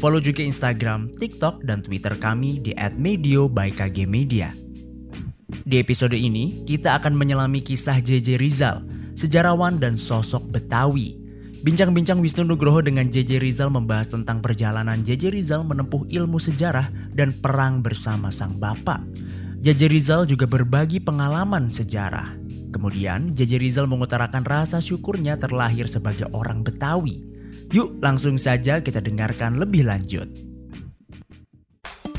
Follow juga Instagram, TikTok, dan Twitter kami di @medio by KG Media. Di episode ini, kita akan menyelami kisah JJ Rizal, sejarawan dan sosok Betawi Bincang-bincang Wisnu Nugroho dengan JJ Rizal membahas tentang perjalanan JJ Rizal menempuh ilmu sejarah dan perang bersama sang bapak. JJ Rizal juga berbagi pengalaman sejarah. Kemudian JJ Rizal mengutarakan rasa syukurnya terlahir sebagai orang Betawi. Yuk langsung saja kita dengarkan lebih lanjut.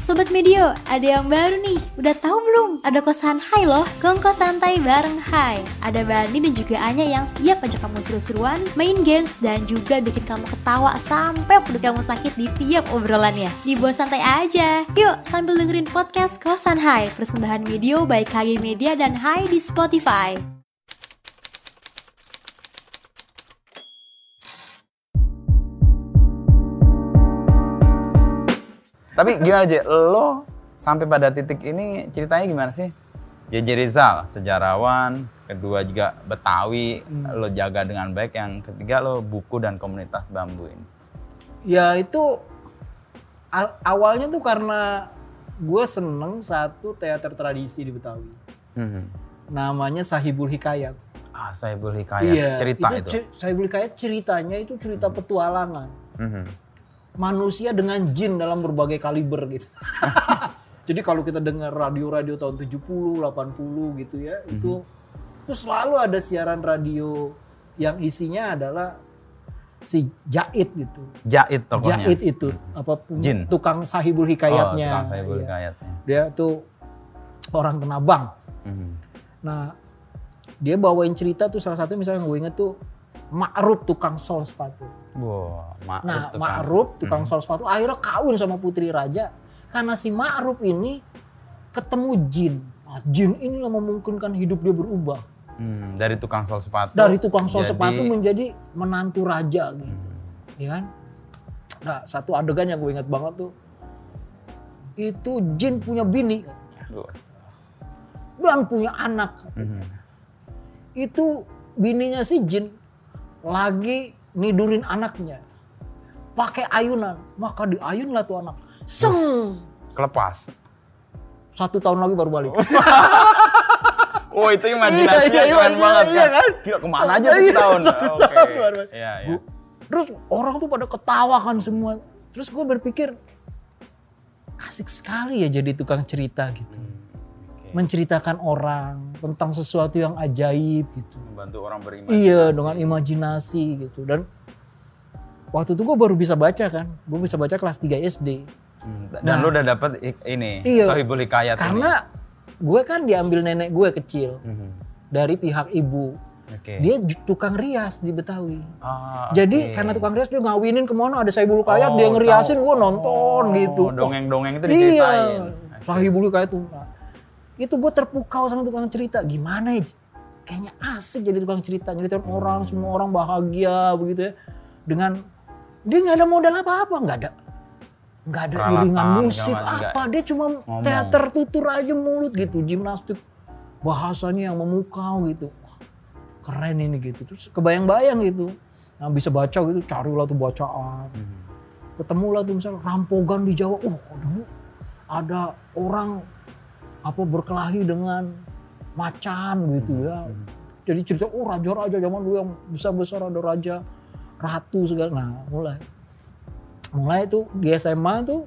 Sobat Medio, ada yang baru nih. Udah tahu belum? Ada kosan Hai loh, kongko santai bareng Hai. Ada Bani dan juga Anya yang siap ajak kamu seru-seruan, main games, dan juga bikin kamu ketawa sampai perut kamu sakit di tiap obrolannya. Dibuat santai aja. Yuk, sambil dengerin podcast Kosan Hai, persembahan Medio by KG Media dan Hai di Spotify. Tapi gimana aja, lo sampai pada titik ini ceritanya gimana sih? JJ Rizal, sejarawan, kedua juga Betawi, lo jaga dengan baik, yang ketiga lo buku dan komunitas bambu ini. Ya itu awalnya tuh karena gue seneng satu teater tradisi di Betawi. Mhm. Namanya Sahibul Hikayat. Ah, saya boleh kayak cerita itu. ce- Sahibul Hikayat ceritanya itu cerita petualangan. Mhm. Manusia dengan jin dalam berbagai kaliber gitu. Jadi kalau kita dengar radio-radio tahun 70, 80 gitu ya, itu itu selalu ada siaran radio yang isinya adalah si Jait gitu. Jahit tokohnya. Jait itu apa Jin. tukang sahibul hikayatnya. Oh, tukang Saibul Iya. Hikayatnya. Dia tuh orang tenabang. Mhm. Nah, dia bawain cerita tuh salah satu misalnya gue inget tuh Ma'ruf tukang sol sepatu. Wah, Ma'ruf Nah, tukang- Ma'ruf tukang Mhm. sol sepatu akhirnya kawin sama putri raja karena si Ma'ruf ini ketemu jin. Nah, jin inilah memungkinkan hidup dia berubah. Hmm, dari tukang sol sepatu. Dari tukang sol jadi- sepatu menjadi menantu raja gitu. Ya kan? Nah, satu adegan yang gue ingat banget tuh itu jin punya bini dan punya anak. Mhm. Itu bininya si jin lagi nidurin anaknya. Pakai ayunan, maka diayunlah tuh anak. Seng! Kelepas. Satu tahun lagi baru balik. Oh itu imajinasinya Iya, iya, keren iya, banget iya, kan? kan? Gila ke mana aja Iya, setahun? satu Oke. tahun. Iya, iya. Terus orang tuh pada ketawa kan semua. Terus gue berpikir asik sekali ya jadi tukang cerita gitu. Oke. Menceritakan orang tentang sesuatu yang ajaib gitu. Membantu orang berimajinasi. Iya dengan imajinasi gitu. Dan waktu itu gue baru bisa baca kan. Gue bisa baca kelas 3 SD. Hmm, Dan lu udah dapet ini, Iya. Sohibul Hikayat Karena gue kan diambil nenek gue kecil. ini. Mhm. Dari pihak ibu. Oke. Dia tukang rias di Betawi. Ah, Jadi karena tukang rias dia ngawinin ke mana ada Saibul Kayat Oh, dia ngeriasin gue nonton Oh, gitu. Dongeng-dongeng itu Iya. diceritain. Sahibul Kayat tuh. Nah, itu gue terpukau sama tukang cerita. Gimana ya? Kayaknya asik jadi tukang cerita. Nyeritain orang, semua orang bahagia begitu ya. Dengan dia nggak ada modal apa-apa, nggak ada nggak ada Peralatan, iringan musik apa dia cuma Ngomong. teater tutur aja mulut gitu gimnastik bahasanya yang memukau gitu Wah, keren ini gitu terus kebayang-bayang gitu nah bisa baca gitu carilah tuh bacaan Mhm. ketemulah tuh misalnya rampogan di Jawa oh dulu ada orang apa berkelahi dengan macan gitu ya. Jadi cerita oh raja-raja zaman dulu yang besar-besar ada raja ratu segala. Nah mulai. Mulai tuh di SMA tuh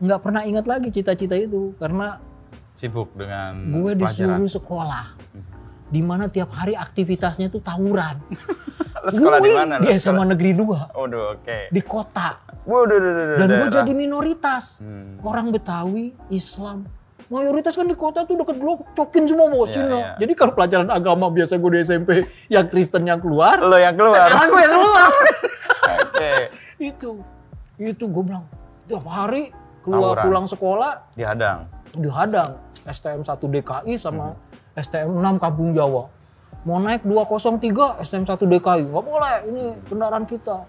nggak pernah ingat lagi cita-cita itu. Karena Sibuk dengan gue pelajaran. disuruh sekolah. Di mana tiap hari aktivitasnya tuh tawuran. Sekolah di mana? di? SMA negeri 2 Waduh, oke. di kota. Waduh, duh, duh, duh, dan gue jadi minoritas. Hmm. orang Betawi Islam mayoritas kan di kota tuh deket lo cokin semua mau Iya, Cina iya. jadi kalau pelajaran agama biasa gue di SMP yang Kristen yang keluar Lo yang keluar. sekarang gue yang keluar Oke. itu itu gue bilang tiap hari keluar Tawuran. pulang sekolah Dihadang. dihadang STM 1 DKI sama STM 6 Kampung Jawa. Mau naik 203 STM 1 DKI, nggak boleh, ini kendaraan kita.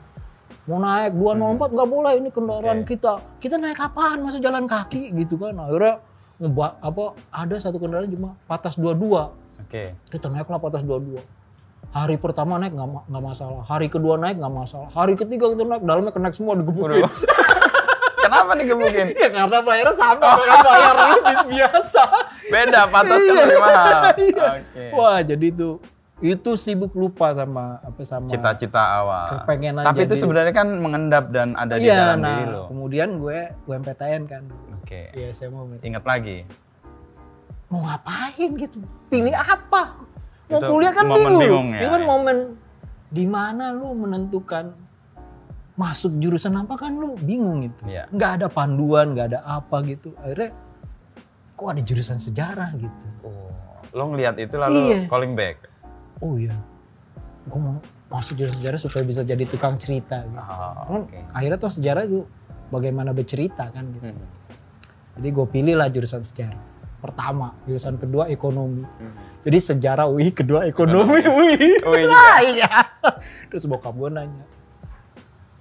Mau naik 204 nggak boleh, ini kendaraan Oke. kita. Kita naik kapan? Masa jalan kaki gitu kan. Akhirnya ngeba- apa ada satu kendaraan cuma patas 22. Oke. Kita naiklah patas 22. Hari pertama naik nggak ma- nggak masalah, hari kedua naik nggak masalah, hari ketiga kita naik dalamnya kena semua digebukin. Kenapa digebukin? ya karena bayarnya sama dengan bayar lu bis biasa. Beda, patas kan Iya. lebih mahal. Iya. Oke. Wah, jadi itu itu sibuk lupa sama apa sama Cita-cita awal. Kepengenan Tapi itu jadi- sebenarnya kan mengendap dan ada di Iya, dalam nah, diri lo. kemudian gue UMPTN kan. Oke. Iya, saya mau Ingat lagi. mau ngapain gitu. Pilih apa? Mau Itu kuliah kan bingung. bingung ya. Itu kan momen di mana lu menentukan masuk jurusan apa kan lu bingung gitu. Iya. Nggak ada panduan, nggak ada apa gitu. Akhirnya kok ada jurusan sejarah gitu. Oh, lo ngelihat itu lalu Iya. calling back. oh iya gue mau masuk jurusan sejarah supaya bisa jadi tukang cerita gitu. Oh, Kan oke. akhirnya tuh sejarah itu bagaimana bercerita kan gitu. Hmm. Jadi gue pilih lah jurusan sejarah. Pertama, jurusan kedua ekonomi. Hmm. Jadi sejarah UI, kedua ekonomi UI. UI juga. Ah, iya. Terus bokap gue nanya,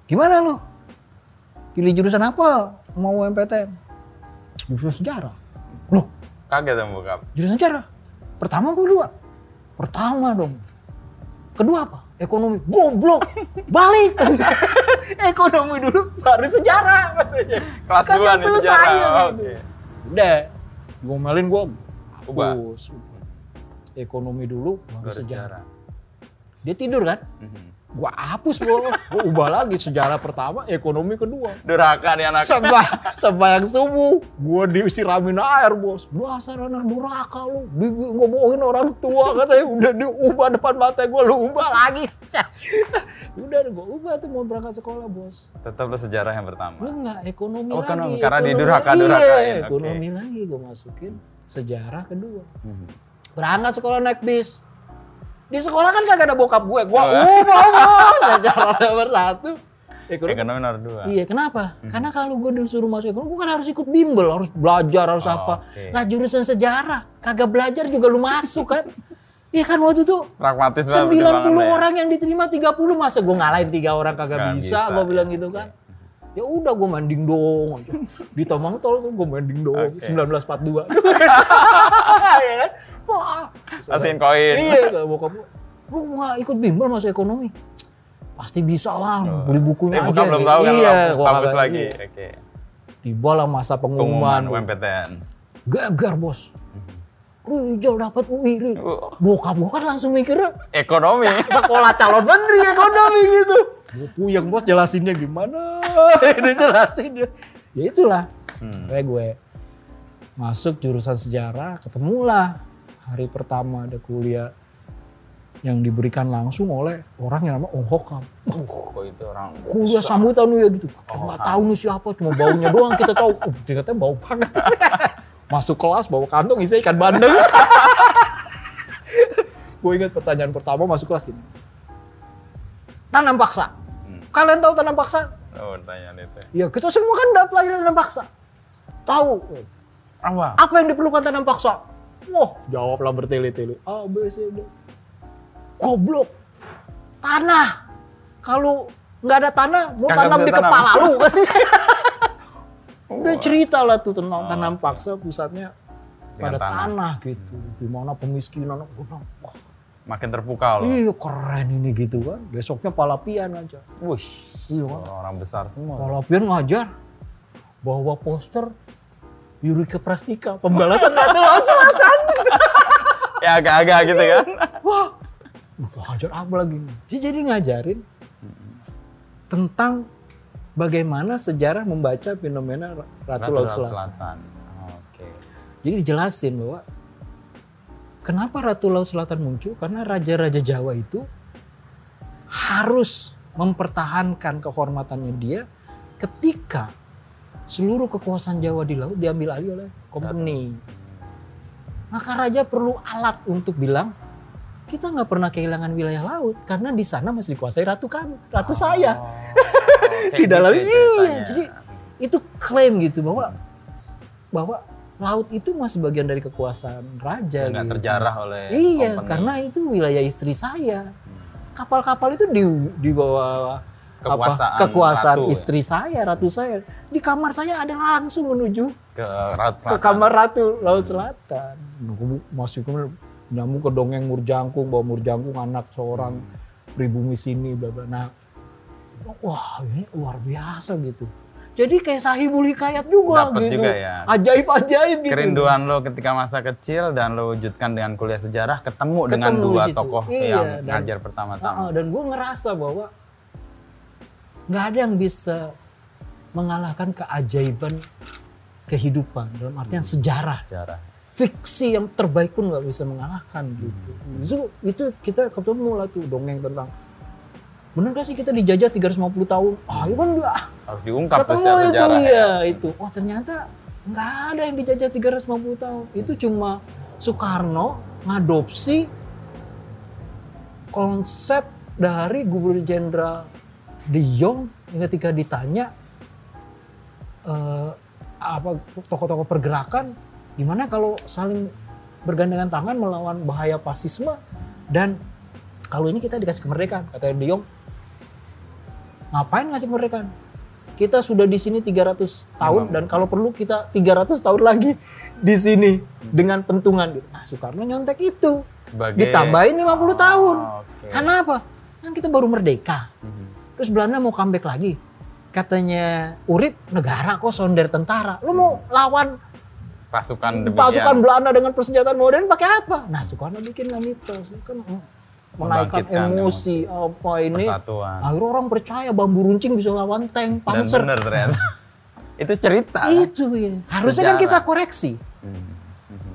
gimana lo? Pilih jurusan apa? Mau MPTN? Jurusan sejarah. Loh, Kaget dong bokap. jurusan sejarah. Pertama apa kedua? Pertama dong. Kedua apa? Ekonomi. Goblok. Balik. Ekonomi dulu baru sejarah katanya. Kelas Kan dua yang nih sejarah. ya, Oh, gitu. Oke. Udah. Ngomelin gue. Ubah. Ekonomi dulu baru Baru sejarah. Dia tidur kan? Mhm. Gua hapus bro. Gua ubah lagi sejarah pertama, ekonomi kedua. Durhaka nih anak. Sembah, sembahyang subuh, gua disiramin air bos. Dasar anak durhaka lu, di, ngomongin orang tua katanya udah diubah depan mata gua, lu ubah lagi. udah gua ubah tuh mau berangkat sekolah bos. Tetap sejarah yang pertama. Lu enggak ekonomi Oh, lagi. ekonomi, karena ekonomi didurhaka-durhakain, Iya, oke. ekonomi lagi gua masukin sejarah kedua. Mhm. Berangkat sekolah naik bis. Di sekolah kan kagak ada bokap gue, gua Oh, ya? ubah bos. Sejarah nomor satu. Ekonomi Ekonomi nomor dua. Iya, kenapa? Karena kalau gue disuruh masuk ekonomi, gue kan harus ikut bimbel, harus belajar, harus Oh, apa. oke. Lah jurusan sejarah, kagak belajar juga lu masuk kan. Iya kan waktu itu Pragmatis banget 90 pertimbangan lo ya. orang yang diterima 30 masa gue ngalahin tiga orang kagak bisa, bisa, gue ya. bilang gitu kan. Ya udah gue mending dong. Di Tomang Tol tuh gue mending dong, Oke. 1942. ya kan? Wah. Kasihin koin. Iya, bokap gue. Lu nggak ikut bimbel masuk ekonomi? Pasti bisa lah, beli bukunya Eh, aja. belum tahu kan iya, kagak- lagi. Oke. Tiba lah masa Pengumuman pengumuman. UMPTN. Geger bos. Rizal dapat UI. Ri. Oh. Bokap gua kan langsung mikirnya Ekonomi. sekolah calon menteri ekonomi gitu. Gue puyeng bos jelasinnya gimana. Ini jelasin dia. Ya itulah. Hmm. Kayak gue masuk jurusan sejarah, ketemulah hari pertama ada kuliah yang diberikan langsung oleh orang yang nama Ong Hokam. Oh, itu orang. Kuliah sambutan ya gitu. Kita nggak tahu nih siapa, cuma baunya doang kita tahu. Oh, ternyata bau banget. Masuk kelas bawa kantong isi ikan bandeng. gue ingat pertanyaan pertama masuk kelas gini. Tanam paksa. Hmm. Kalian tahu tanam paksa? Oh, pertanyaan itu. Ya kita semua kan udah pelajaran tanam paksa. Tahu. Apa? Apa yang diperlukan tanam paksa? Wah, jawablah bertele-tele. A, B, C, D. Goblok. Tanah. Kalau nggak ada tanah, mau Kagak tanam di tanam. kepala lu. Udah cerita lah tuh tentang tanam paksa pusatnya Dengan pada tanah. tanah. gitu. Gimana pemiskinan. Gue bilang, wah Makin terpukau lo. iya keren ini gitu kan. Besoknya palapian aja. Wih. Iya kan. Orang besar semua. Palapian ngajar. Bawa poster Yurika Prastika. Pembalasan Ratu Laut Selatan. Ya agak-agak gitu kan. Wah, ngajar apa lagi? Dia jadi ngajarin tentang bagaimana sejarah membaca fenomena Ratu, Laut Selatan. Oke. Jadi dijelasin bahwa kenapa Ratu Laut Selatan muncul? Karena raja-raja Jawa itu harus mempertahankan kehormatannya dia ketika seluruh kekuasaan Jawa di laut diambil alih oleh company. Maka raja perlu alat untuk bilang kita nggak pernah kehilangan wilayah laut karena di sana masih dikuasai ratu kami, ratu saya. Oh, di dalam iya. Jadi itu klaim gitu bahwa bahwa laut itu masih bagian dari kekuasaan raja. Nggak gitu. terjarah oleh Iya, company. karena itu wilayah istri saya. Kapal-kapal itu di di bawah apa, Kekuasaan kekuasaan ratu, ya? istri saya, ratu saya. Di kamar saya ada langsung menuju ke Laut ke Selatan. kamar ratu laut selatan. Aku Masuk ke nyamuk ke dongeng murjangkung, bawa murjangkung anak seorang pribumi sini, bla bla. Nah, wah ini luar biasa gitu. Jadi kayak sahibul hikayat juga Dapet gitu. juga ya. Ajaib-ajaib gitu. Kerinduan lo ketika masa kecil dan lo wujudkan dengan kuliah sejarah ketemu, dengan Ketemu dua di situ. tokoh Iya, yang dan- ngajar pertama-tama. Ah, dan gue ngerasa bahwa nggak ada yang bisa mengalahkan keajaiban kehidupan dalam artian sejarah Sejarah. fiksi yang terbaik pun nggak bisa mengalahkan gitu itu itu kita ketemu lah tuh dongeng tentang bener gak sih kita dijajah 350 tahun? Ah iya kan dia Harus diungkap ketemu itu sejarah. ya. ya. itu. Oh ternyata nggak ada yang dijajah 350 tahun. Itu cuma Soekarno ngadopsi konsep dari Gubernur Jenderal De Jong. Ketika ditanya eh, apa tokoh-tokoh pergerakan gimana kalau saling bergandengan tangan melawan bahaya fasisme? Dan kalau ini kita dikasih kemerdekaan kata De Jong ngapain ngasih kemerdekaan kita sudah di sini 300 tahun dan kalau perlu kita 300 tahun lagi di sini dengan pentungan gitu. Nah, Soekarno nyontek itu. Sebagai Ditambahin 50 tahun. Oh, oke. Karena apa? Kan kita baru merdeka. Mhm. Terus Belanda mau comeback lagi. Katanya Urip negara kok sonder tentara. Lu mau lawan pasukan demikian. pasukan Belanda dengan persenjataan modern pakai apa? Nah, Soekarno bikin lah mitos. Kan menaikkan emosi apa ini. Persatuan. Akhirnya orang percaya bambu runcing bisa lawan tank, Dan panzer. bener ternyata. itu cerita. kan? Itu ya. Harusnya kan Sejarah. kita koreksi. Mhm.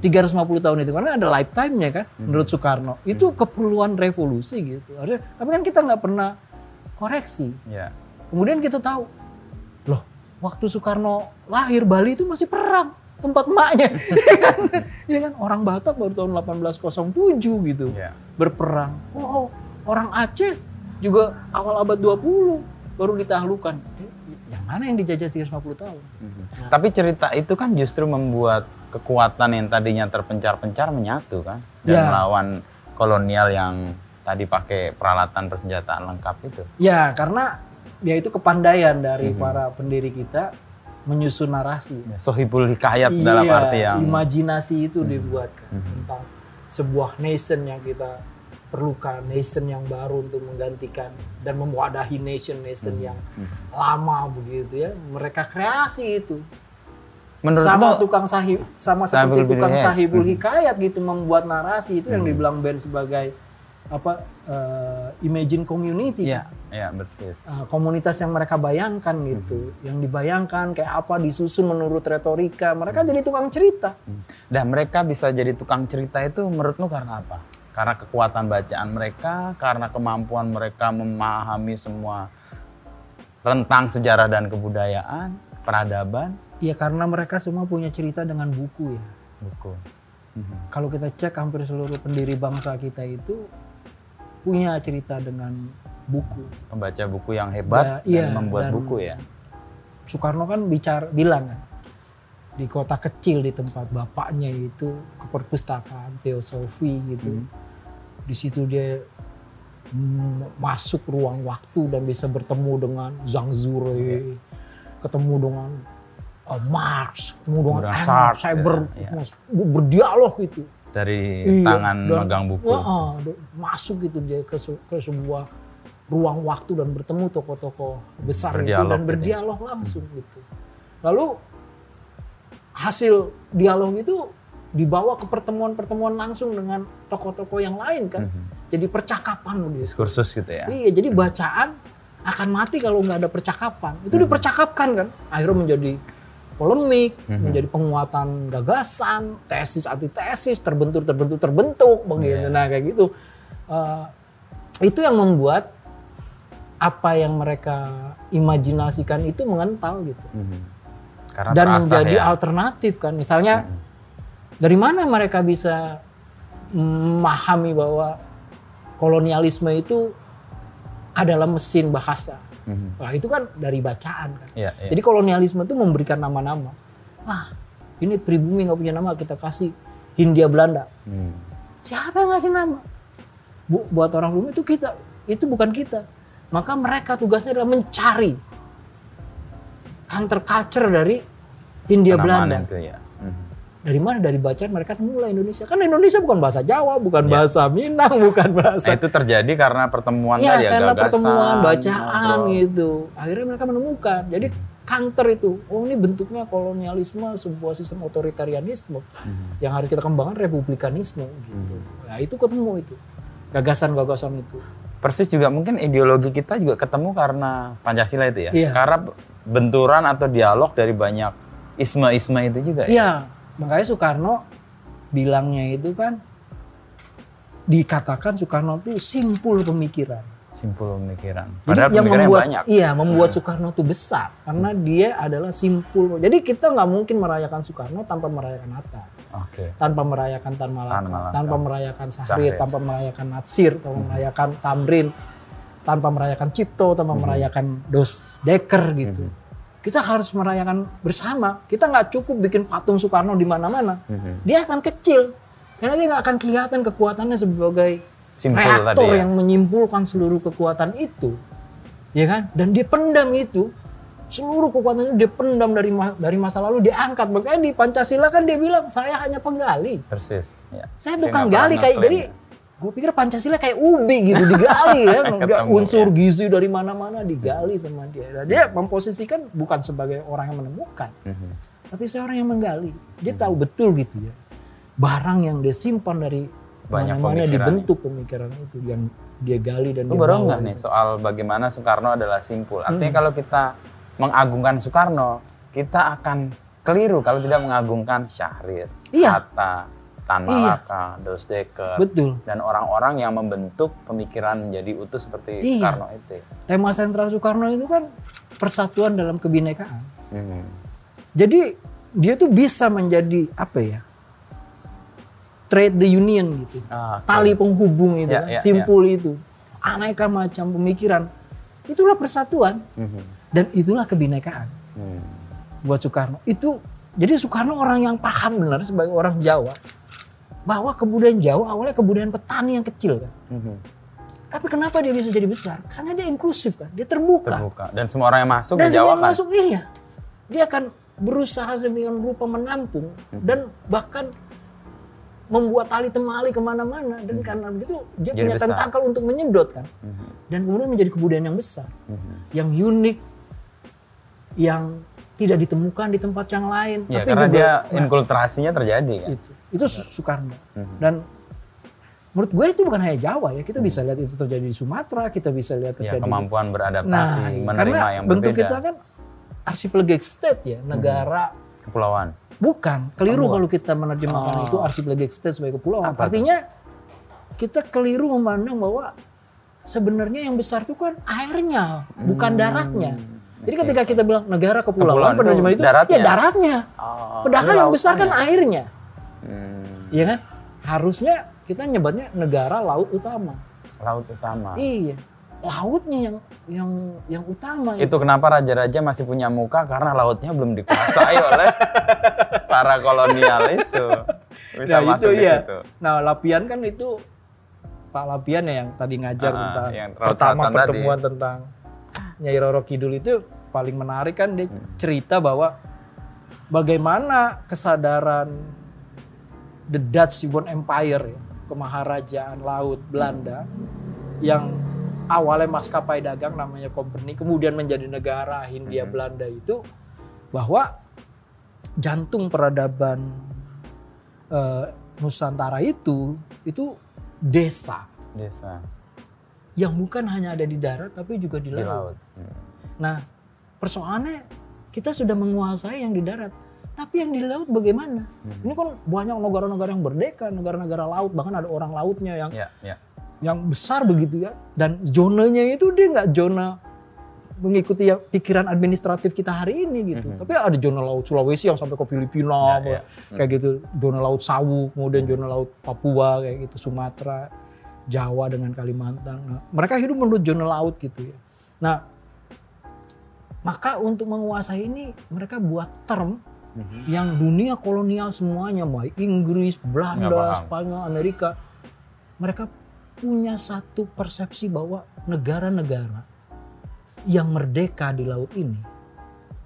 350 tahun itu karena ada lifetime-nya kan menurut Soekarno. Itu Hmm. keperluan revolusi gitu. Harusnya, tapi kan kita nggak pernah koreksi. Ya. Kemudian kita tahu, loh waktu Soekarno lahir Bali itu masih perang tempat emaknya. Iya kan orang Batak baru tahun 1807 gitu Ya. berperang. Oh, orang Aceh juga awal abad 20 baru ditaklukkan. Eh, Yang mana yang dijajah 350 tahun? Tapi cerita itu kan justru membuat kekuatan yang tadinya terpencar-pencar menyatu kan dan Ya. melawan kolonial yang tadi pakai peralatan persenjataan lengkap itu. Ya, karena ya itu kepandaian dari Mhm. para pendiri kita menyusun narasi. Sohibul hikayat dalam Iya, arti yang imajinasi itu dibuatkan Mhm. tentang sebuah nation yang kita perlukan, nation yang baru untuk menggantikan dan mewadahi nation-nation Mhm. yang lama begitu ya. Mereka kreasi itu. menurut sama lo tukang sahib sama seperti tukang sahibul Mhm. hikayat gitu membuat narasi itu yang dibilang band sebagai apa eh, imagine community ya ya persis. Uh, komunitas yang mereka bayangkan gitu, yang dibayangkan kayak apa disusun menurut retorika, mereka jadi tukang cerita. Dan mereka bisa jadi tukang cerita itu menurut lo karena apa? Karena kekuatan bacaan mereka, karena kemampuan mereka memahami semua rentang sejarah dan kebudayaan, peradaban, Ya karena mereka semua punya cerita dengan buku ya. buku. Kalau kita cek hampir seluruh pendiri bangsa kita itu punya cerita dengan buku. Pembaca buku yang hebat Ya, iya, dan membuat dan- buku ya. Soekarno kan bicara bilang kan di kota kecil di tempat bapaknya itu ke perpustakaan teosofi gitu. Di situ dia masuk ruang waktu dan bisa bertemu dengan Zhang Zure, ketemu dengan uh, Marx, ketemu dengan Engels, Sartre, saya ber, ya. mas- berdialog gitu. Dari Iya, tangan dan- megang buku. Dan masuk gitu dia ke, ke sebuah ruang waktu dan bertemu tokoh-tokoh besar itu Berdialog dan gitu ya. berdialog langsung gitu. Lalu hasil dialog itu dibawa ke pertemuan-pertemuan langsung dengan tokoh-tokoh yang lain kan. Mhm. Jadi percakapan begitu. Diskursus gitu ya. Iya, jadi bacaan akan mati kalau nggak ada percakapan. Itu Mhm. dipercakapkan kan. Akhirnya menjadi polemik, Mhm. menjadi penguatan gagasan, tesis antitesis, terbentuk terbentuk terbentuk begitu. Iya. Nah, kayak gitu. Eh, itu yang membuat apa yang mereka imajinasikan itu mengental gitu. Mhm. Karena Dan menjadi ya. alternatif kan. Misalnya dari mana mereka bisa memahami bahwa kolonialisme itu adalah mesin bahasa. Mhm. Nah itu kan dari bacaan kan. Iya, iya. Jadi kolonialisme itu memberikan nama-nama. Wah ini pribumi nggak punya nama kita kasih Hindia Belanda. Hmm. Siapa yang ngasih nama? Bu, buat orang pribumi itu kita, itu bukan kita. Maka mereka tugasnya adalah mencari counter culture dari Hindia Penamaan Belanda. itu ya. Dari mana? Dari bacaan mereka mulai Indonesia. Kan Indonesia bukan bahasa Jawa, bukan Ya. bahasa Minang, bukan Nah, bahasa itu terjadi karena pertemuan Iya, tadi ya, karena gagasan, pertemuan bacaan ngobrol. gitu. Akhirnya mereka menemukan. Jadi counter itu, oh ini bentuknya kolonialisme, sebuah sistem otoritarianisme Mhm. yang harus kita kembangkan republikanisme gitu. Nah itu ketemu itu gagasan-gagasan itu. Persis juga mungkin ideologi kita juga ketemu karena Pancasila itu ya. Iya. Karena benturan atau dialog dari banyak isme-isme itu juga ya. Iya, makanya Soekarno bilangnya itu kan dikatakan Soekarno itu simpul pemikiran. Simpul pemikiran. Jadi Padahal yang pemikirannya membuat banyak. iya membuat Soekarno itu besar karena dia adalah simpul. Jadi kita nggak mungkin merayakan Soekarno tanpa merayakan Hatta, Oke. tanpa merayakan Tan Malaka, Tan Malaka. tanpa merayakan Sahrir, Sahrir. tanpa merayakan Natsir, tanpa merayakan Tamrin, tanpa merayakan Cipto, tanpa merayakan Dos Dekker gitu. Kita harus merayakan bersama. Kita nggak cukup bikin patung Soekarno di mana-mana. Mhm. Dia akan kecil karena dia nggak akan kelihatan kekuatannya sebagai Simpul reaktor tadi ya. yang menyimpulkan seluruh kekuatan itu, ya kan? Dan dia pendam itu, seluruh kekuatan itu dia pendam dari ma- dari masa lalu dia angkat. Makanya di Pancasila kan dia bilang saya hanya penggali, Persis. Ya. saya tukang gali kayak jadi. Gue pikir Pancasila kayak ubi gitu digali ya, Ketemu, unsur ya. gizi dari mana-mana digali sama dia. Dan dia memposisikan bukan sebagai orang yang menemukan, Mhm. tapi seorang yang menggali. Dia tahu betul gitu ya. Barang yang dia simpan dari Banyak mana-mana dibentuk pemikiran itu yang dia gali dan Lu dia baru bawa. enggak nih soal bagaimana Soekarno adalah simpul. Hmm. Artinya kalau kita mengagungkan Soekarno, kita akan keliru kalau tidak mengagungkan Syahrir, Iya. Hatta, Tan Iya. Malaka, Dos Dekker, Betul. dan orang-orang yang membentuk pemikiran menjadi utuh seperti Iya. Soekarno itu. Tema sentral Soekarno itu kan persatuan dalam kebinekaan. Mhm. Jadi dia tuh bisa menjadi apa ya? Trade the union gitu. Ah, oke. Tali penghubung itu, Ya, kan, ya, simpul itu. Aneka macam pemikiran. Itulah persatuan Mhm. dan itulah kebinekaan Hmm. buat Soekarno. Itu jadi Soekarno orang yang paham benar sebagai orang Jawa bahwa kebudayaan Jawa awalnya kebudayaan petani yang kecil kan. Mhm. Tapi kenapa dia bisa jadi besar? Karena dia inklusif kan, dia terbuka. Terbuka. Dan semua orang yang masuk Dan semua yang masuk iya. Dia akan berusaha sedemikian rupa menampung Hmm. dan bahkan membuat tali temali ke mana-mana dan karena begitu dia Hmm. Jadi punya besar. tentakel untuk menyedot kan Mhm. dan kemudian menjadi kebudayaan yang besar Mhm. yang unik yang tidak ditemukan di tempat yang lain Ya, tapi karena juga dia nah, inkulturasinya terjadi kan. itu itu Soekarno Mhm. dan menurut gue itu bukan hanya Jawa ya kita bisa lihat itu terjadi di Sumatera kita bisa lihat Ya, terjadi kemampuan beradaptasi, Nah, menerima karena yang bentuk berbeda. kita kan archipelagic state ya, negara Kepulauan. bukan keliru Benua. kalau kita menerjemahkan Oh. itu archipelagic state sebagai kepulauan. Apa? Artinya kita keliru memandang bahwa sebenarnya yang besar itu kan airnya, bukan daratnya. Jadi ketika kita bilang negara Hmm. Kepulauan kepulauan, itu penerjemahan itu daratnya. ya daratnya. Oh, Padahal yang besar kan airnya, Hmm, iya kan? Harusnya kita nyebutnya negara laut utama. laut utama. Iya, lautnya yang yang yang utama. Itu kenapa raja-raja masih punya muka karena lautnya belum dikuasai oleh para kolonial itu. Bisa Nah, masuk di iya. situ. Nah, Lapian kan itu Pak Lapian ya yang tadi ngajar Ah, tentang yang pertama pertemuan tentang Nyai Roro Kidul itu paling menarik kan dia Hmm. cerita bahwa bagaimana kesadaran the Dutch Seaborne Empire ya, kemaharajaan laut Belanda yang awalnya maskapai dagang namanya company kemudian menjadi negara Hindia Mhm. Belanda itu bahwa jantung peradaban eh, Nusantara itu itu desa Desa yang bukan hanya ada di darat tapi juga di di laut. laut. Hmm. Nah, persoalannya kita sudah menguasai yang di darat, tapi yang di laut bagaimana? Mhm. Ini kan banyak negara-negara yang berdeka, negara-negara laut, bahkan ada orang lautnya yang Ya, ya. yang besar begitu ya. Dan zonanya itu dia nggak zona mengikuti yang pikiran administratif kita hari ini gitu. Mhm. Tapi ada zona laut Sulawesi yang sampai ke Filipina, Ya, apa, ya. kayak gitu. Zona laut Sawu, kemudian zona laut Papua kayak gitu, Sumatera, Jawa dengan Kalimantan. Nah, mereka hidup menurut zona laut gitu ya. Nah, Maka untuk menguasai ini mereka buat term yang dunia kolonial semuanya, baik Inggris, Belanda. Spanyol, Amerika, mereka punya satu persepsi bahwa negara-negara yang merdeka di laut ini,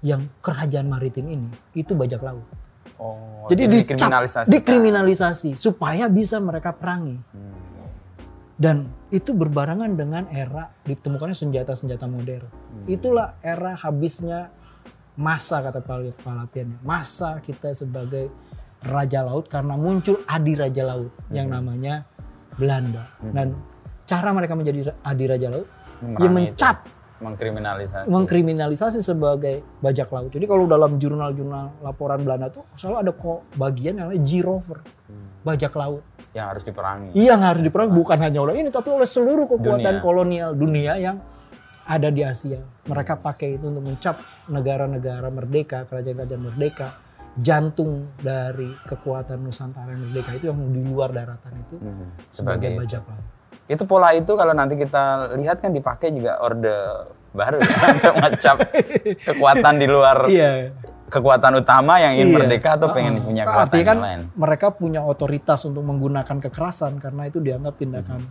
yang kerajaan maritim ini, itu bajak laut. Oh, Jadi dicap, dikriminalisasi. dikriminalisasi supaya bisa mereka perangi. Hmm. Dan itu berbarengan dengan era ditemukannya senjata-senjata modern. Itulah era habisnya masa kata Pal- Palapiannya. Masa kita sebagai raja laut karena muncul adi raja laut yang namanya Belanda. Dan cara mereka menjadi adi raja laut Memerangi ya itu. mencap Mengkriminalisasi. mengkriminalisasi sebagai bajak laut. Jadi kalau dalam jurnal-jurnal laporan Belanda tuh selalu ada kok bagian yang namanya G-Rover, bajak laut. yang harus diperangi. Yang harus diperangi bukan hanya oleh ini tapi oleh seluruh kekuatan Dunia. kolonial dunia yang ada di Asia. Mereka pakai itu untuk mencap negara-negara merdeka, kerajaan-kerajaan merdeka, jantung dari kekuatan Nusantara yang merdeka itu yang di luar daratan itu Hmm. sebagai Sebagai bajak laut. itu pola itu kalau nanti kita lihat kan dipakai juga orde baru ya, untuk ngecap kekuatan di luar Iya. kekuatan utama yang ingin Iya. merdeka atau pengen Ah, punya ah. kekuatan kan lain. mereka punya otoritas untuk menggunakan kekerasan karena itu dianggap tindakan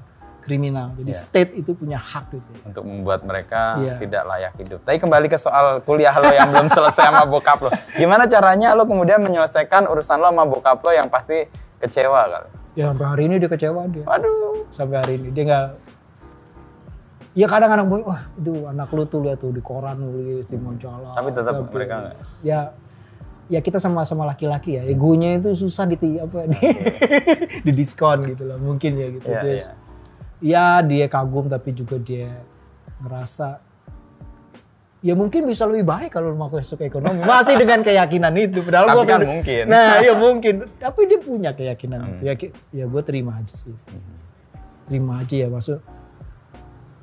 kriminal. Jadi Iya. state itu punya hak gitu. untuk membuat mereka Iya. tidak layak hidup. Tapi kembali ke soal kuliah lo yang belum selesai sama bokap lo. Gimana caranya lo kemudian menyelesaikan urusan lo sama bokap lo yang pasti kecewa kali? Ya sampai hari ini dia kecewa dia. Waduh. Sampai hari ini dia nggak Ya kadang-kadang wah itu anak lu tuh lihat tuh di koran nulis di majalah. Tapi tetap Tapi- mereka nggak. Ya ya kita sama-sama laki-laki ya egonya itu susah di apa di, di diskon gitu lah mungkin ya gitu Iya, Terus, iya. Ya dia kagum tapi juga dia ngerasa ya mungkin bisa lebih baik kalau mau masuk ekonomi. Masih dengan keyakinan itu padahal Tapi gua kan mungkin. Hmm. nah ya mungkin. Tapi dia punya keyakinan itu. Ya ya gue terima aja sih. Terima aja ya maksud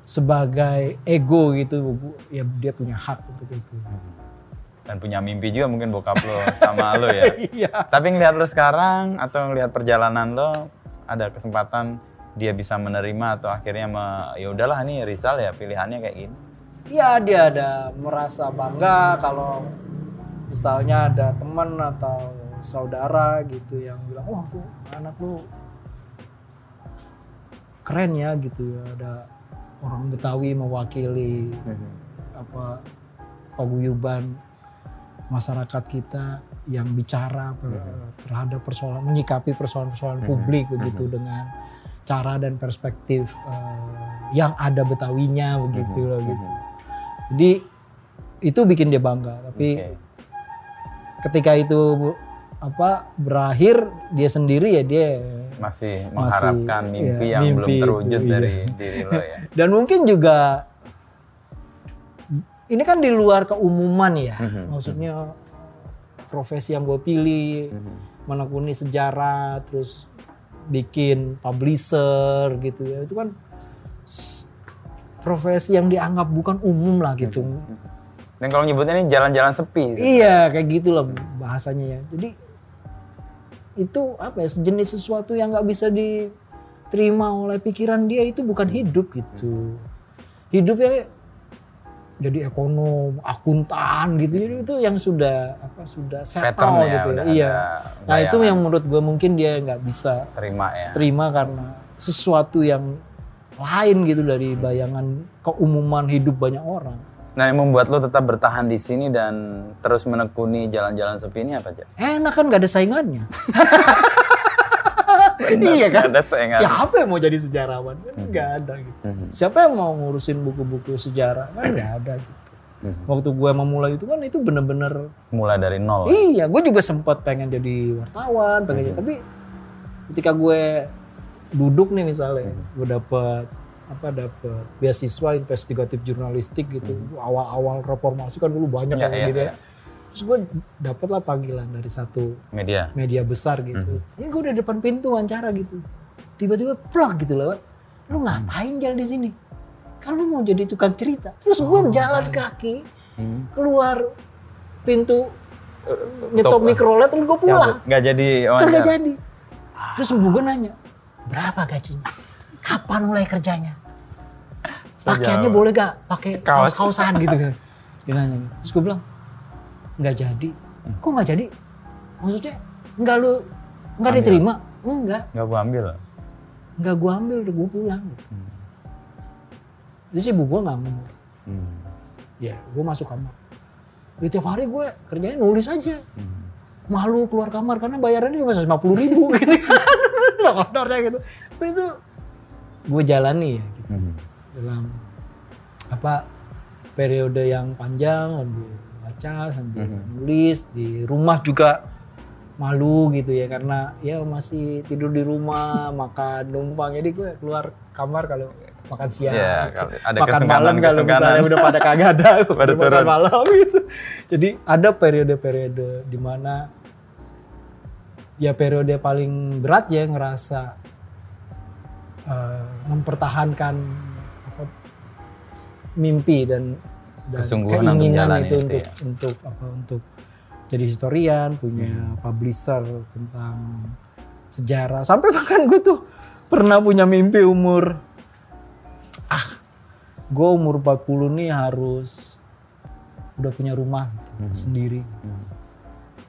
sebagai ego gitu ya dia punya hak untuk itu. Dan punya mimpi juga mungkin bokap lo sama lo ya. iya. Tapi ngelihat lo sekarang atau ngelihat perjalanan lo ada kesempatan dia bisa menerima atau akhirnya me, ya udahlah nih Rizal ya pilihannya kayak gini. ya dia ada merasa bangga kalau misalnya ada teman atau saudara gitu yang bilang wah tuh anak lu keren ya gitu ya. Ada orang Betawi mewakili apa paguyuban masyarakat kita yang bicara per- terhadap persoalan menyikapi persoalan-persoalan publik begitu dengan cara dan perspektif eh, yang ada Betawinya begitu loh gitu. Jadi itu bikin dia bangga. Tapi Oke. ketika itu apa berakhir dia sendiri ya dia Masih Masih, mengharapkan mimpi iya, yang mimpi belum itu, terwujud iya. dari diri lo ya. dan mungkin juga ini kan di luar keumuman ya. Mhm. Maksudnya profesi yang gue pilih Mhm. menekuni sejarah terus bikin publisher gitu ya itu kan profesi yang dianggap bukan umum lah gitu. Dan kalau nyebutnya ini jalan-jalan sepi. Iya kayak gitulah bahasanya ya. Jadi itu apa ya sejenis sesuatu yang nggak bisa diterima oleh pikiran dia itu bukan hidup gitu. Hidupnya jadi ekonom, akuntan gitu. Jadi itu yang sudah apa sudah settle ya, gitu ya. Iya. Nah itu yang menurut gue mungkin dia nggak bisa terima ya. terima karena sesuatu yang lain gitu dari bayangan keumuman hidup banyak orang. Nah yang membuat lo tetap bertahan di sini dan terus menekuni jalan-jalan sepi ini apa aja? Enak kan gak ada saingannya. iya kan? Ada saingan. Siapa yang mau jadi sejarawan? Kan nggak ada gitu. Mhm. Siapa yang mau ngurusin buku-buku sejarah? Kan nggak ada gitu. Mhm. Waktu gue memulai itu kan itu bener-bener Mulai dari nol. iya gue juga sempat pengen jadi wartawan pengen jadi- tapi ketika gue duduk nih misalnya gue dapet apa dapet beasiswa investigatif jurnalistik gitu awal-awal reformasi kan dulu banyak Iya, yang iya, gitu ya iya. Terus gue dapet lah panggilan dari satu Media. media besar gitu. Ini gue udah depan pintu wawancara gitu. Tiba-tiba plak gitu lewat. Lu ngapain jalan di sini? Kan lu mau jadi tukang cerita. Terus gue jalan kaki keluar pintu eh, nyetop Top. mikrolet terus gue pulang. Gak jadi wawancara. jadi. Terus gue nanya, berapa gajinya? Kapan mulai kerjanya? Pakaiannya boleh gak pakai Kaos. kaos-kaosan gitu kan? dia nanya terus gue bilang nggak jadi kok nggak jadi maksudnya nggak lu nggak diterima enggak Nggak gua ambil. nggak gue ambil udah gue pulang gitu. Terus ibu gue nggak ngomong. Hmm. Ya gue masuk kamar. Ya, tiap hari gue kerjanya nulis aja. Malu keluar kamar karena bayarannya cuma 150 ribu gitu kan. Gitu. Tapi itu gue jalani ya gitu. Hmm. Dalam apa periode yang panjang sambil baca sambil nulis di rumah juga malu gitu ya karena ya masih tidur di rumah makan numpang jadi gue keluar kamar kalau makan siang kalau ada makan malam kalau kesungkanan. misalnya udah pada kagak ada Pada makan turun. malam gitu jadi ada periode-periode di mana ya periode paling berat ya ngerasa eh, mempertahankan apa, mimpi dan, dan Kesungguhan keinginan itu itu untuk ya. untuk apa untuk jadi historian punya Hmm. publisher tentang sejarah sampai bahkan gue tuh pernah punya mimpi umur ah gue umur 40 nih harus udah punya rumah gitu, Hmm. sendiri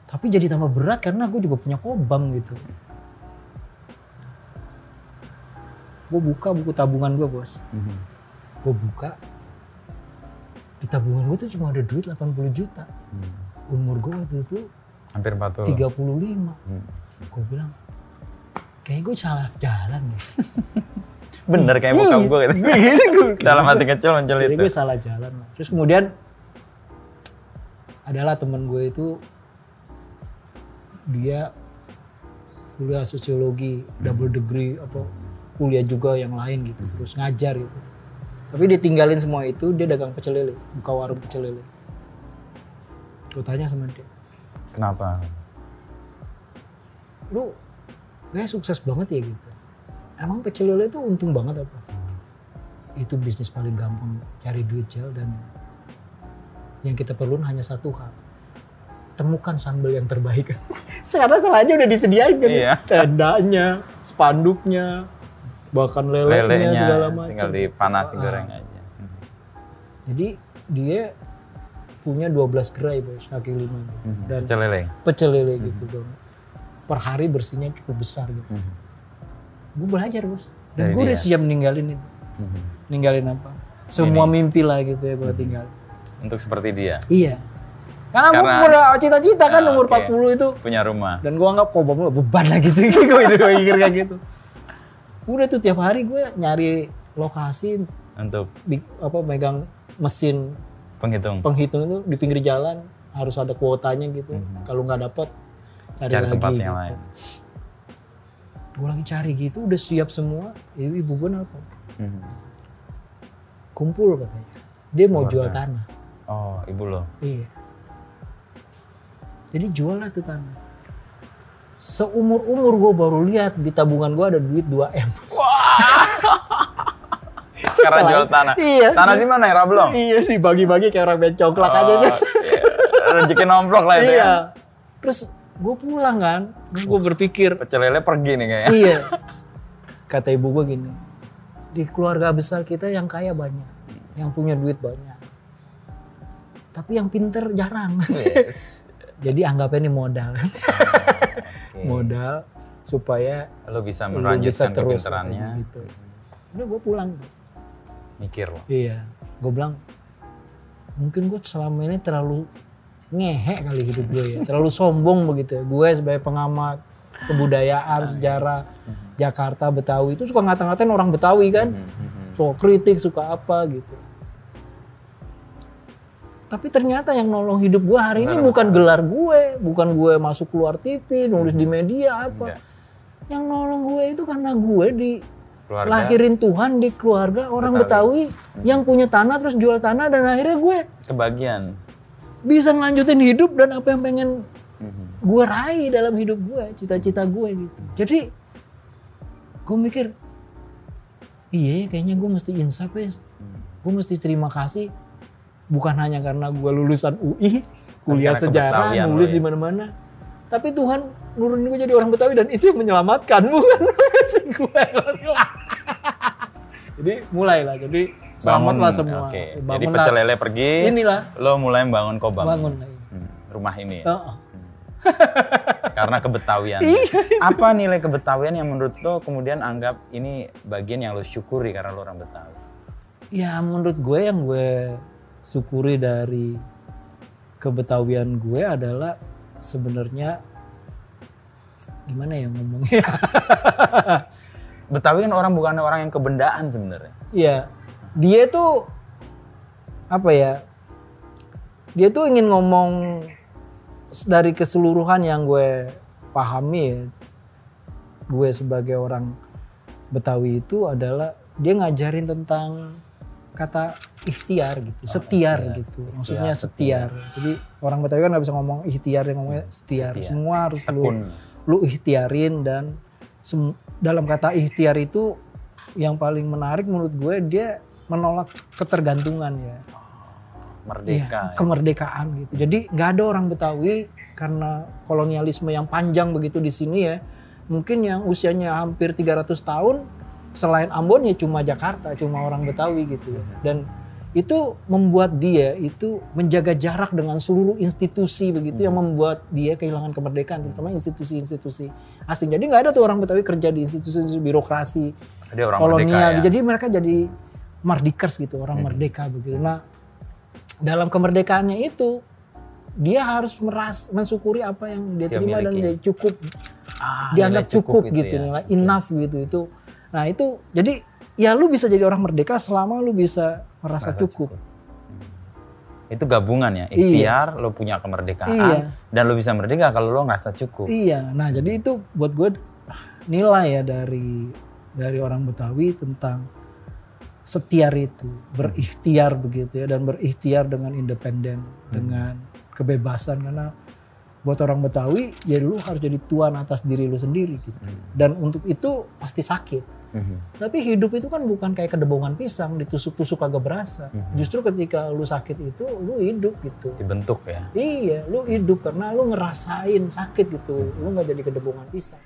tapi jadi tambah berat karena gue juga punya kobam gitu gue buka buku tabungan gue bos Hmm. gue buka di tabungan gue tuh cuma ada duit 80 juta umur gue waktu itu Hampir 40. 35 Hmm. gue bilang kayaknya gue salah jalan deh Bener kayak muka Iya, gua gitu. gue- Dalam hati kecil muncul itu. gue salah jalan. Terus kemudian adalah temen gue itu dia kuliah sosiologi double degree apa kuliah juga yang lain gitu terus ngajar gitu tapi dia tinggalin semua itu dia dagang pecel lele buka warung pecel lele. Gue tanya sama dia. Kenapa? lu kayak sukses banget ya gitu. Emang pecel lele itu untung banget apa? Itu bisnis paling gampang cari duit gel dan yang kita perlu hanya satu hal. Temukan sambal yang terbaik. Sekarang selainnya udah disediain kan? Ya. Iya. tendanya spanduknya bahkan lelenya, Lelenya segala macam tinggal dipanas Ah. goreng aja. jadi dia punya 12 gerai bos kaki lima gitu. dan Pecel lele. pecel lele gitu dong. Per hari bersihnya cukup besar gitu. Gue belajar bos. Dan gue udah dia. siap ninggalin itu. Mhm. Ninggalin apa? Semua mimpi lah gitu ya gue tinggal. Untuk seperti dia. Iya. Karena, gue Karena- punya cita-cita kan Ah, umur oke. 40 itu. Punya rumah. Dan gue anggap kok bapak beban lah gitu. gue udah mikir kayak gitu. Udah tuh tiap hari gue nyari lokasi Untuk di- apa megang mesin penghitung. penghitung itu di pinggir jalan harus ada kuotanya gitu. Kalau nggak dapet cari, Cari lagi. tempat yang gitu. lain. Gue lagi cari gitu, udah siap semua. Ibu, ibu gue nelfon, Mhm. kumpul katanya. Dia mau jual tanah. Oh, ibu lo. Iya. Jadi jual lah tuh tanah. Seumur-umur gue baru lihat di tabungan gue ada duit 2 M. Sekarang jual tanah. Iya. Tanah di mana ya, Rablong? iya, dibagi-bagi kayak orang bencongklak aja. Oh, iya. Rezeki nomplok lah itu iya. ya. Terus gue pulang kan, terus gue berpikir, Pecel lele pergi nih kayaknya. iya. Kata ibu gue gini, di keluarga besar kita yang kaya banyak, yang punya duit banyak. Tapi yang pinter jarang. Yes. Jadi anggapnya ini modal. Oke. modal supaya Lo bisa melanjutkan terus kepinterannya. gitu. Udah gue pulang. Mikir lo. Iya. Gue bilang mungkin gue selama ini terlalu ngehe kali hidup gue ya. Terlalu sombong begitu ya. Gue sebagai pengamat kebudayaan, sejarah Jakarta, Betawi itu suka ngata-ngatain orang Betawi kan. So kritik, suka apa gitu. Tapi ternyata yang nolong hidup gue hari ini bukan gelar gue, bukan gue masuk keluar TV, nulis di media apa. Enggak. Yang nolong gue itu karena gue di Keluarga. lahirin Tuhan di keluarga orang Betawi, yang punya tanah terus jual tanah dan akhirnya gue Kebagian. bisa ngelanjutin hidup dan apa yang pengen Mhm. gue raih dalam hidup gue, cita-cita gue gitu. Jadi gue mikir, iya kayaknya gue mesti insaf ya, gue mesti terima kasih bukan hanya karena gue lulusan UI, kuliah sejarah, nulis ya. di mana-mana, tapi Tuhan nurunin gue jadi orang Betawi dan itu yang menyelamatkan bukan si gue. jadi mulailah, jadi selamatlah semua. Oke. Jadi pecel lele pergi. Inilah. Lo mulai bangun kobam. Bangun. Hmm, rumah ini ya. Heeh. Karena kebetawian. Iya. Apa nilai kebetawian yang menurut lo kemudian anggap ini bagian yang lo syukuri karena lo orang Betawi? Ya menurut gue yang gue syukuri dari kebetawian gue adalah sebenarnya gimana ya ngomongnya? Betawi kan orang bukan orang yang kebendaan sebenarnya. Iya, dia tuh apa ya? Dia tuh ingin ngomong dari keseluruhan yang gue pahami ya. Gue sebagai orang Betawi itu adalah dia ngajarin tentang kata ikhtiar gitu, setiar gitu. Maksudnya setiar. Jadi orang Betawi kan nggak bisa ngomong ikhtiar, dia ngomongnya setiar. Setiar. Semua harus lu Tekun. lu ikhtiarin dan dalam kata ikhtiar itu yang paling menarik menurut gue dia menolak ketergantungan ya, Merdeka. Iya, kemerdekaan gitu. Jadi nggak ada orang Betawi karena kolonialisme yang panjang begitu di sini ya, mungkin yang usianya hampir 300 tahun selain Ambon ya cuma Jakarta, cuma orang Betawi gitu. Dan itu membuat dia itu menjaga jarak dengan seluruh institusi begitu yang membuat dia kehilangan kemerdekaan terutama institusi-institusi asing. Jadi nggak ada tuh orang Betawi kerja di institusi birokrasi Dia orang kolonial. merdeka ya. Jadi mereka jadi mardikers gitu, orang merdeka begitu. Nah, dalam kemerdekaannya itu dia harus meras mensyukuri apa yang dia Dia terima dan miliki. dia cukup Ah, dianggap nilai cukup, itu gitu, ya. nilai enough gitu itu. Nah, itu jadi ya lu bisa jadi orang merdeka selama lu bisa merasa cukup. Itu gabungan ya, ikhtiar, lo punya kemerdekaan, Iya. dan lo bisa merdeka kalau lo ngerasa cukup. Iya, nah jadi itu buat gue nilai ya dari dari orang Betawi tentang setiar itu, berikhtiar begitu ya dan berikhtiar dengan independen, dengan kebebasan karena buat orang Betawi ya lu harus jadi tuan atas diri lu sendiri gitu. Dan untuk itu pasti sakit. Mhm. Tapi hidup itu kan bukan kayak kedebongan pisang ditusuk-tusuk kagak berasa. Justru ketika lu sakit itu lu hidup gitu. Dibentuk ya. Iya, lu hidup karena lu ngerasain sakit gitu. Lu nggak jadi kedebongan pisang.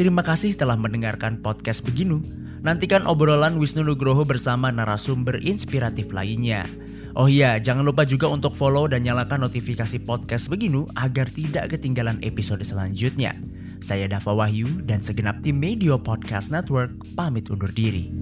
Terima kasih telah mendengarkan podcast Beginu. Nantikan obrolan Wisnu Nugroho bersama narasumber inspiratif lainnya. Oh iya, jangan lupa juga untuk follow dan nyalakan notifikasi podcast Beginu agar tidak ketinggalan episode selanjutnya. Saya Dava Wahyu dan segenap tim Media Podcast Network pamit undur diri.